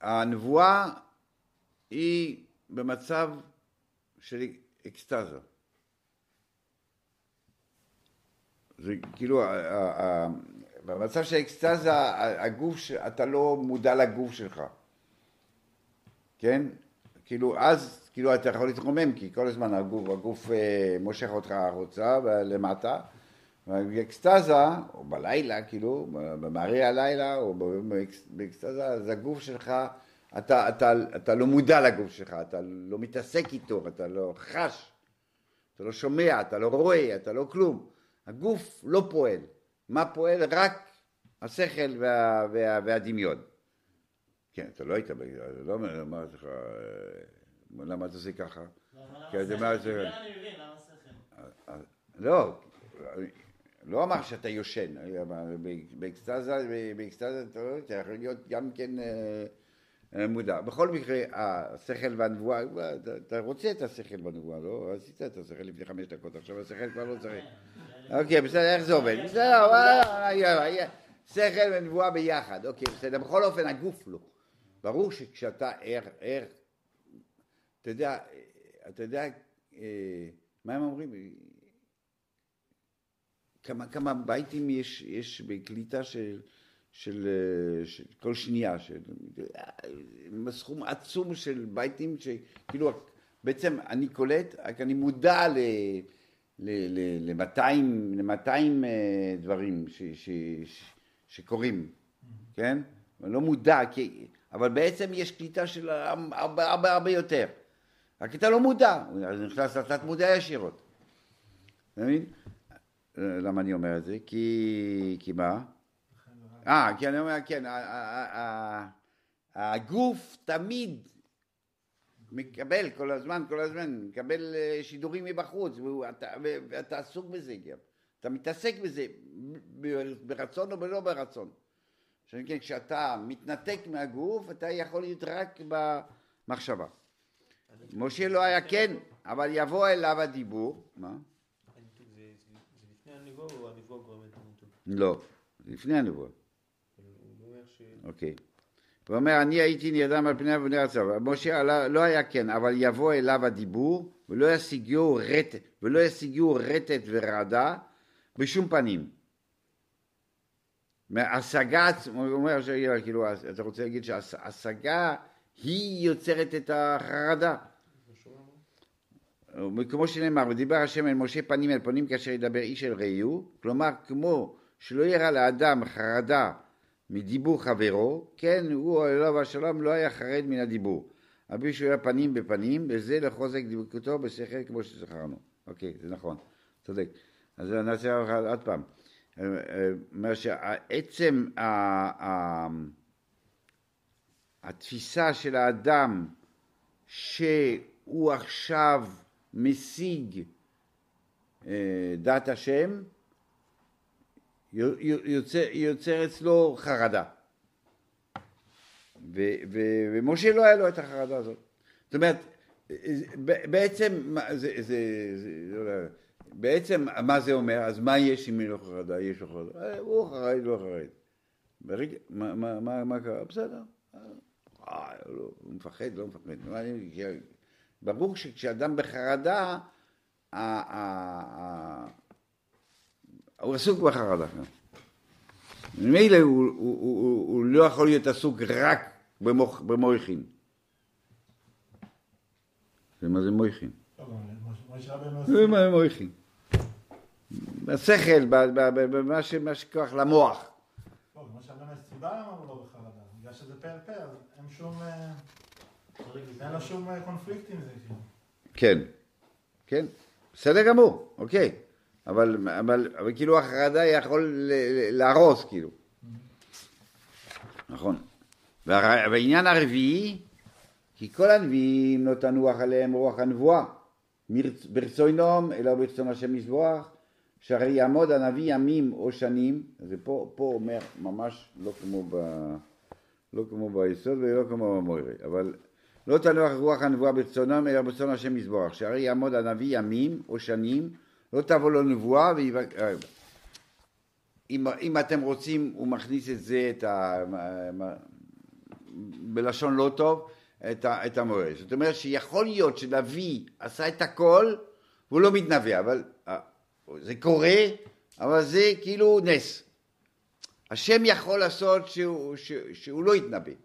הנבואה היא במצב של אקסטזה. זה כאילו, במצב של אקסטזה, הגוף, אתה לא מודע לגוף שלך, כן? כאילו, אז, כאילו, אתה יכול להתרומם, כי כל הזמן הגוף, הגוף אה, מושך אותך החוצה ולמטה, באקסטזה, או בלילה, כאילו, במראה הלילה, או באקס- באקסטזה, אז הגוף שלך, אתה, אתה, אתה לא מודע לגוף שלך, אתה לא מתעסק איתו, אתה לא חש, אתה לא שומע, אתה לא רואה, אתה לא כלום. הגוף לא פועל. מה פועל? רק השכל וה, וה, והדמיון. כן, אתה לא היית, ב- לא אומר, לך, אה, למה אתה עושה ככה? לא, למה אתה שכל? אני מבין, למה שכל? לא, לא אמר שאתה יושן, באקסטזה, באקסטזה אתה יכול להיות גם כן אה, אה, מודע. בכל מקרה, השכל והנבואה, אתה- אתה רוצה את השכל והנבואה, לא? עשית את השכל לפני חמש דקות, עכשיו השכל כבר לא צריך. אוקיי, בסדר, איך זה עובד? בסדר. שכל ונבואה ביחד, אוקיי, בסדר. בכל אופן, הגוף לא. ברור שכשאתה ער, ער, אתה יודע, אתה יודע, אה, מה הם אומרים? כמה, כמה בייטים יש, יש בקליטה של, של, אה, של כל שנייה, של סכום עצום של בייטים שכאילו בעצם אני קולט, רק אני מודע ל... ל-200 אה, דברים ש, ש, ש, שקורים, כן? אני לא מודע, כי, אבל בעצם יש קליטה של הרבה הרבה הרבה יותר. רק אתה לא מודע, אז נכנס לתת מודע ישירות. אתה מבין? למה אני אומר את זה? כי, כי מה? אה, כי אני אומר, כן, הגוף תמיד מקבל כל הזמן, כל הזמן, מקבל אה, שידורים מבחוץ, והוא- אתה- ו- ואתה עסוק בזה גם. אתה מתעסק בזה ברצון או בלא ברצון. כן, כשאתה מתנתק מהגוף, אתה יכול להיות רק במחשבה. משה לא היה כן, אבל יבוא אליו הדיבור, מה? הניתוק זה זה- זה לפני הנבואה או הנבואה גורמת לניתוק? לא, לפני הנבואה. אוקיי. הוא אומר, אני הייתי נרדם על פני אבני ארצה. משה עלה- לא היה כן, אבל יבוא אליו הדיבור, ולא ישיגו רטט, ולא רטט ורעדה בשום פנים. מהשגה, עצ- הוא אומר, כאילו, אתה רוצה להגיד שהשגה היא יוצרת את החרדה. כמו שנאמר, ודיבר השם אל משה פנים אל פנים כאשר ידבר איש אל רעהו, כלומר כמו שלא יראה לאדם חרדה מדיבור חברו, כן הוא עליו השלום לא היה חרד מן הדיבור. רבי שהוא היה פנים בפנים, וזה לחוזק דבקותו בשכל כמו שזכרנו. אוקיי, זה נכון, צודק. אז נעשה עוד פעם. אה, אה, אומר שעצם התפיסה של האדם שהוא עכשיו משיג אה, דת השם, יוצר, יוצר אצלו חרדה. ו, ו, ומשה לא היה לו את החרדה הזאת. זאת אומרת, בעצם, זה, זה, זה, לא בעצם מה זה אומר? אז מה יש אם אין לו חרדה? יש לו חרדה. אה, הוא חרד, לא חרד. ברגע, מה, מה, מה, מה קרה? בסדר. אה, לא, הוא מפחד, לא מפחד. ברור שכשאדם בחרדה, הוא עסוק בחרדה. ממילא הוא, הוא, הוא, הוא, לא יכול להיות עסוק רק במוח, במויכין. ומה זה מויכין? רבנו זה. מה מויכין. בשכל, במה מה שכוח למוח. לא, יש סיבה למה הוא לא בחרדה. בגלל שזה פה, אז אין שום... אה, אין לו שום אה, קונפליקט עם זה, כאילו. כן, כן, בסדר גמור, אוקיי. אבל, אבל, אבל כאילו החרדה יכול להרוס, כאילו. נכון. והעניין הרביעי, כי כל הנביאים לא תנוח עליהם רוח הנבואה. ברצונם, אלא ברצון השם יזבוח, שהרי יעמוד הנביא ימים או שנים, זה פה, פה אומר ממש לא כמו, ב, לא כמו ביסוד ולא כמו במוירי, אבל לא תנוח רוח הנבואה ברצונם, אלא ברצון השם יזבוח, שהרי יעמוד הנביא ימים או שנים, לא תבוא לו נבואה ויבק... אה, אם, אם אתם רוצים, הוא מכניס את זה, את ה... בלשון לא טוב, את, ה, את המורה. זאת אומרת שיכול להיות שנביא עשה את הכל והוא לא מתנבא, אבל אה, זה קורה, אבל זה כאילו נס. השם יכול לעשות שהוא, שהוא, שהוא לא יתנבא. איך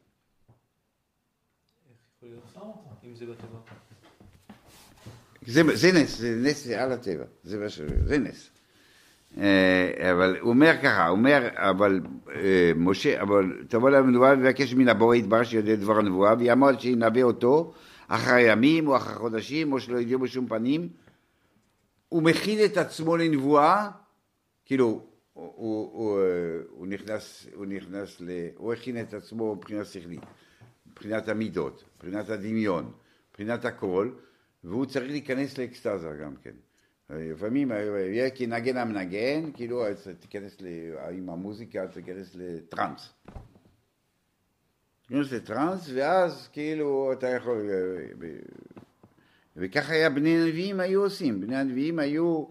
יכול להיות? אם זה בטבע. זה, זה נס, זה נס על הטבע, זה, מה ש- זה נס. אה, אבל הוא אומר ככה, הוא אומר, אבל אה, משה, אבל תבוא אליו נבואה ויבקש מן הבורא יתברר שיודע דבר הנבואה, ויעמוד שינבא אותו אחר ימים או אחר חודשים, או שלא ידעו בשום פנים. הוא מכין את עצמו לנבואה, כאילו, הוא, הוא, הוא, אה, הוא נכנס, הוא נכנס ל... הוא הכין את עצמו מבחינה שכלית, מבחינת המידות, מבחינת הדמיון, מבחינת הכל, והוא צריך להיכנס לאקסטזה גם כן. לפעמים אה, יהיה כנגן המנגן, כאילו תיכנס ל... עם המוזיקה, תיכנס לטראנס. תיכנס לטראנס, ואז כאילו אתה יכול... אה, וככה היה בני הנביאים היו עושים. בני הנביאים היו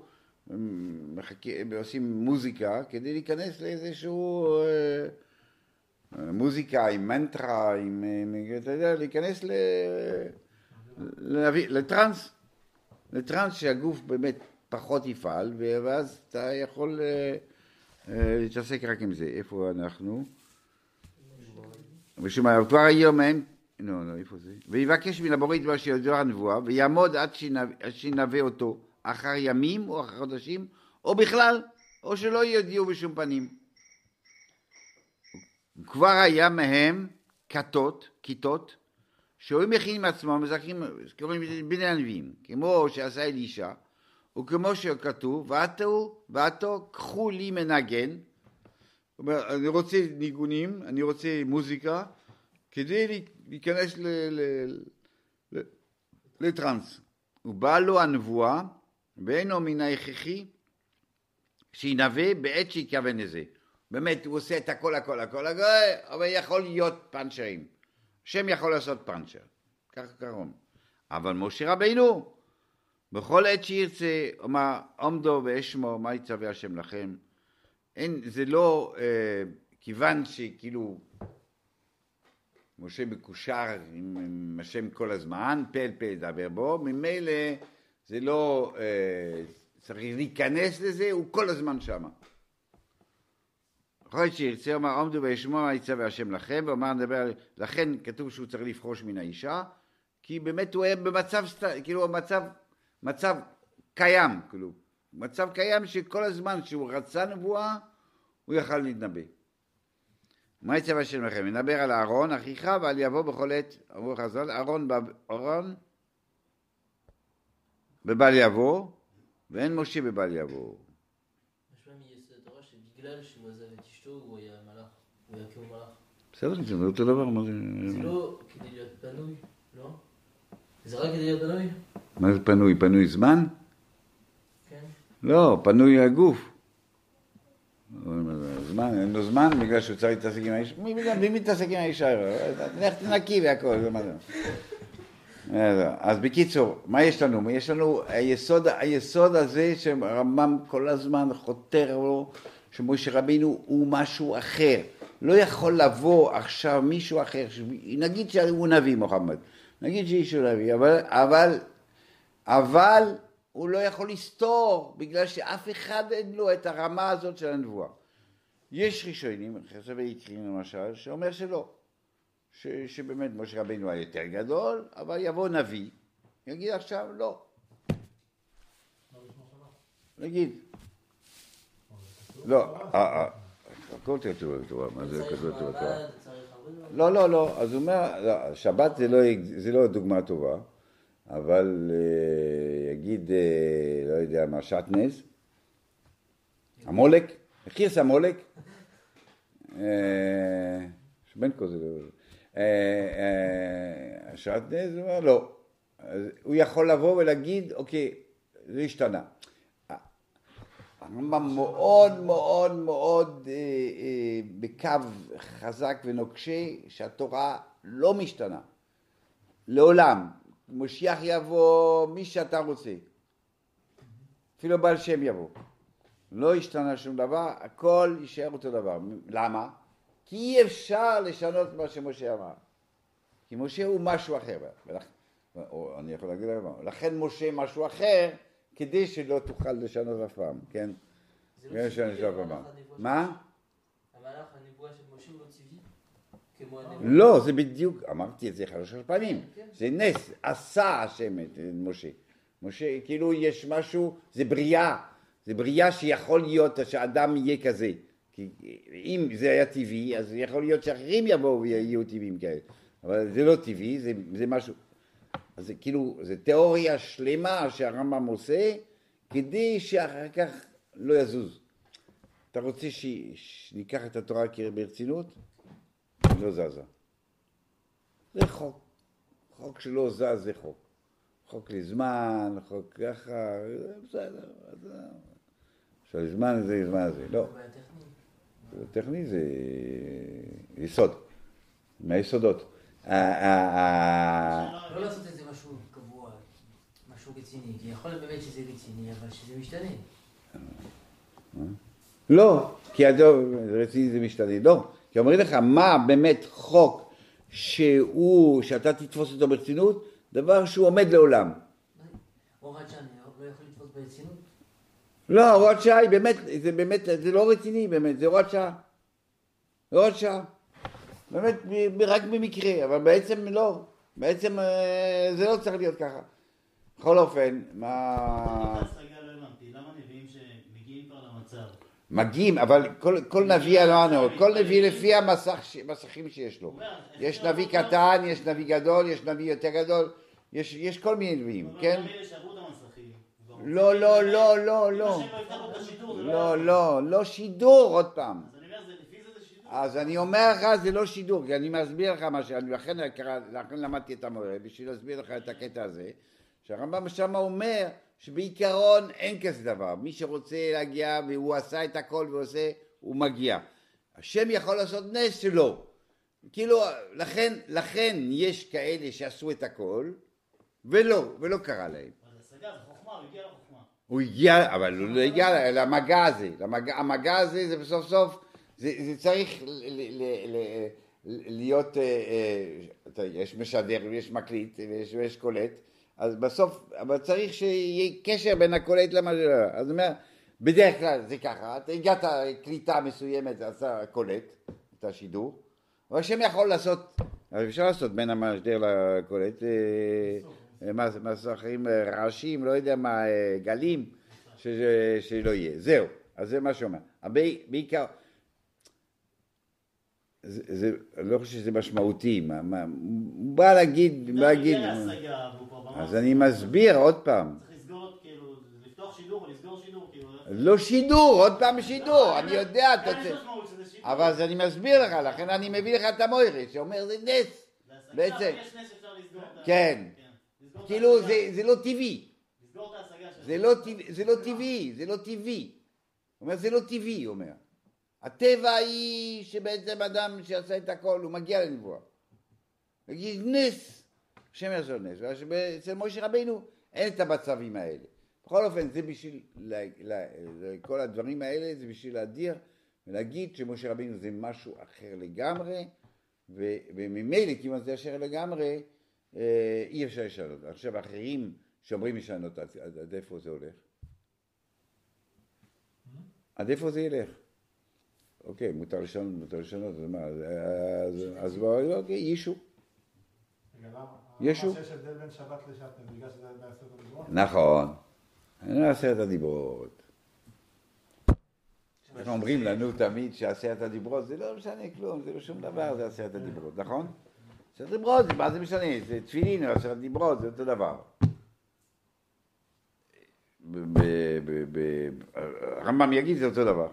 מחכה- עושים מוזיקה כדי להיכנס לאיזשהו... אה, מוזיקה עם מנטרה, עם... אה, אתה יודע, להיכנס ל... להביא- לטראנס. לטראנס שהגוף באמת פחות יפעל, ואז אתה יכול אה, להתעסק רק עם זה. איפה אנחנו? ושוב, כבר היום אין, לא, לא, איפה זה? ויבקש מן הבורא דבר שיודע הנבואה, ויעמוד עד שינבא אותו אחר ימים או אחר חודשים, או בכלל, או שלא יודיעו בשום פנים. כבר היה מהם כתות, כיתות, שהיו מכינים עצמם, מזכים, קוראים בני הנביאים, כמו שעשה אלישע, וכמו שכתוב, ועתו, ועתו, קחו לי מנגן, אומר, אני רוצה ניגונים, אני רוצה מוזיקה, כדי להיכנס ל, ל, ל, לטראנס. ובא לו הנבואה, ואינו מן ההכרחי, שינבא בעת שיכוון לזה. באמת, הוא עושה את הכל, הכל, הכל, הכל, אבל יכול להיות פאנצ'רים. השם יכול לעשות פאנצ'ר, ככה קרום. אבל משה רבינו, בכל עת שירצה, אמר, עומדו ואשמו, מה יצווה השם לכם? אין, זה לא, אה, כיוון שכאילו משה מקושר עם, עם השם כל הזמן, פה אל פה ידבר בו, ממילא זה לא אה, צריך להיכנס לזה, הוא כל הזמן שמה. יכול להיות שירצה, אומר עומדו וישמוע יצווה השם לכם, ואומר נדבר, לכן כתוב שהוא צריך לפרוש מן האישה, כי באמת הוא היה במצב, כאילו מצב, מצב קיים, כאילו, מצב קיים שכל הזמן שהוא רצה נבואה, הוא יכל להתנבא. מה יצווה השם לכם? נדבר על אהרון, אחיך, ועל יבוא בכל עת, אמרו חז"ל, אהרון, אהרון בבל יבוא, ואין משה בבל יבוא. משמע מיסוד התורה שבגלל שהוא עזב את אשתו הוא היה מלאך, הוא מלאך. בסדר, זה לא אותו דבר, מה זה... זה לא כדי להיות פנוי, לא? זה רק כדי להיות פנוי? מה זה פנוי? פנוי זמן? כן. לא, פנוי הגוף. זמן, אין לו זמן בגלל שהוא צריך להתעסק עם האישה. מי מי מתעסק עם האישה? לך תנקי והכל, זה מה זה. אז בקיצור, מה יש לנו? יש לנו היסוד, היסוד הזה שרמב"ם כל הזמן חותר לו, שמשה רבינו הוא משהו אחר. לא יכול לבוא עכשיו מישהו אחר, נגיד שהוא נביא מוחמד, נגיד שאיש הוא נביא, אבל, אבל, אבל הוא לא יכול לסתור, בגלל שאף אחד אין לו את הרמה הזאת של הנבואה. יש ראשונים, חסר ויקרין למשל, שאומר שלא. ש, שבאמת משה רבינו היה יותר גדול, אבל יבוא נביא, יגיד עכשיו לא. נגיד. לא, הכל כתוב בתורה, מה זה כתוב בתורה? לא, לא, לא, אז הוא אומר, לא, שבת זה לא, זה לא דוגמה טובה, אבל אה, יגיד, אה, לא יודע מה, שעטנז, המולק, חירס המולק, אה, שבין כזה, שעטנז, הוא אומר לא, הוא יכול לבוא ולהגיד, אוקיי, זה השתנה. הרמב"ם מאוד מאוד מאוד אה, אה, בקו חזק ונוקשה שהתורה לא משתנה, לעולם. משיח יבוא מי שאתה רוצה, אפילו בעל שם יבוא. לא השתנה שום דבר, הכל יישאר אותו דבר. למה? כי אי אפשר לשנות מה שמשה אמר. כי משה הוא משהו אחר. ולכ... או, אני יכול להגיד לך, לכן משה משהו אחר, כדי שלא תוכל לשנות אף פעם, כן? זה לא ציווי, של- מה? המהלך הנבואה של משה לא ציווי? לא, זה בדיוק, אמרתי את זה שלוש פעמים, כן. זה נס, עשה השם את את משה. משה, כאילו יש משהו, זה בריאה, זה בריאה שיכול להיות שאדם יהיה כזה. כי אם זה היה טבעי, אז יכול להיות שאחרים יבואו ויהיו טבעיים כאלה. אבל זה לא טבעי, זה, זה משהו... אז זה כאילו, זה תיאוריה שלמה שהרמב"ם עושה, כדי שאחר כך לא יזוז. אתה רוצה ש... שניקח את התורה ברצינות? היא לא זזה. זה חוק. חוק שלא זז זה חוק. חוק לזמן, חוק ככה, זה בסדר. אז, עכשיו זמן זה זמן זה, לא. זה טכני זה יסוד, מהיסודות. לא לעשות את זה משהו קבוע, משהו רציני, כי יכול להיות באמת שזה רציני, אבל שזה משתנה. לא, כי הדור, רציני זה משתנה, לא. כי אומרים לך, מה באמת חוק שהוא, שאתה תתפוס אותו ברצינות, דבר שהוא עומד לעולם. הוראת שעה, לא יכול לתפוס ברצינות? לא, הוראת שעה היא באמת, זה באמת, זה לא רציני באמת, זה הוראת שעה. הוראת שעה. באמת, רק במקרה, אבל בעצם לא. בעצם אה, זה לא צריך להיות ככה. בכל אופן, מה... לא מגיעים, אבל כל, כל נביא, אמרנו, כל נביא לפי המסך, ש- מסכים שיש לו. יש נביא קטן, יש נביא גדול, יש נביא יותר גדול, יש, יש כל מיני נביאים, כן? המסכים. לא, לא, לא, לא, לא. לא לא, יעבוד. לא, לא שידור עוד פעם. אז אני אומר, זה- לפי זה זה שידור. אז אני אומר לך, זה לא שידור, כי אני מסביר לך מה ש... אני לכן, לכן למדתי את המורה, בשביל להסביר לך את הקטע הזה, שהרמב"ם שם אומר שבעיקרון אין כזה דבר. מי שרוצה להגיע והוא עשה את הכל ועושה, הוא מגיע. השם יכול לעשות נס שלו. כאילו, לכן, לכן יש כאלה שעשו את הכל, ולא, ולא קרה להם. אבל השגה זה חוכמה, הוא הגיע לחוכמה. הוא הגיע, אבל הוא לא הגיע למגע הזה. למגע, המגע הזה זה בסוף סוף, זה, זה צריך ל, ל, ל, ל, להיות, אה, אה, יש משדר ויש מקליט ויש, ויש קולט, אז בסוף, אבל צריך שיהיה קשר בין הקולט למשדר. אז הוא אומר, בדרך כלל זה ככה, אתה הגעת קליטה מסוימת, עשה קולט, את השידור, אבל השם יכול לעשות, אפשר לעשות בין המשדר לקולט, אה, מסכים רעשים, לא יודע מה, גלים, שלא יהיה. זהו, אז זה מה שאומר. בעיקר, זה, זה, אני לא חושב שזה משמעותי, מה, מה, הוא בא להגיד, הוא להגיד, והוא כבר במקום. אז אני מסביר עוד פעם, כאילו, כאילו... לא שידור, עוד פעם שידור, אני יודע, צריך, משמעות שזה שידור. אבל אז אני מסביר לך, לכן אני מביא לך את המוירה, שאומר זה נס, בעצם. כן. את כאילו. זה, לא טבעי. זה לא, טבעי, זה לא טבעי, זה לא טבעי. הוא אומר, זה לא טבעי, הוא אומר. הטבע היא שבעצם אדם שעשה את הכל, הוא מגיע לנבואה. יגיד נס, השם יעזור נס. ואצל משה רבינו אין את המצבים האלה. בכל אופן, זה בשביל, לה, לה, כל הדברים האלה זה בשביל להדיר ולהגיד שמשה רבינו זה משהו אחר לגמרי, וממילא, כיוון שזה אחר לגמרי, אה, אי אפשר לשנות. עכשיו, אחרים שאומרים לשנות, עד איפה זה הולך? עד איפה זה ילך? אוקיי, מותר לשנות, מותר לשנות, אז מה, אז, בואו, אוקיי, יישו. רגע, למה? ישו? שיש הבדל בין שבת לשבת, בגלל שזה בעשרת הדיברות? נכון, עשרת הדיברות. אומרים לנו תמיד שעשרת הדיברות זה לא משנה כלום, זה לא שום דבר, זה עשרת הדיברות, נכון? עשרת הדיברות, מה זה משנה? זה תפילין, עשרת הדיברות, זה אותו דבר. הרמב"ם יגיד זה אותו דבר.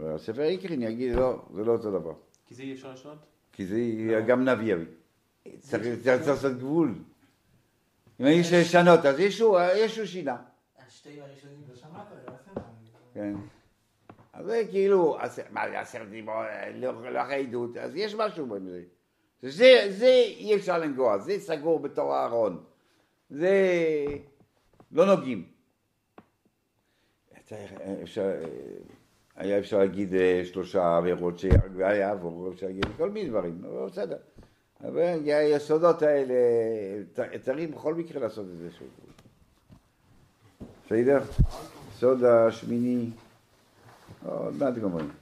הספר עיקרין יגיד לא, זה לא אותו דבר. כי זה אי אפשר לשנות? כי זה גם נביא יביא. צריך לעשות גבול. אם יש לשנות, אז ישו, ישו שינה. השתיים הראשונים. ושמעת, עשית. כן. אז זה כאילו, מה זה עשרת דיברות, לא לא אחרי עדות, אז יש משהו בזה. זה, זה אי אפשר לנגוע, זה סגור בתור הארון. זה לא נוגעים. צריך- אפשר, היה אפשר להגיד אה, שלושה עבירות שהיה יעבור, אפשר להגיד כל מיני דברים, אבל בסדר. אבל היסודות האלה, צריך בכל מקרה לעשות את זה שוב. בסדר? סוד השמיני, עוד מעט גומרים.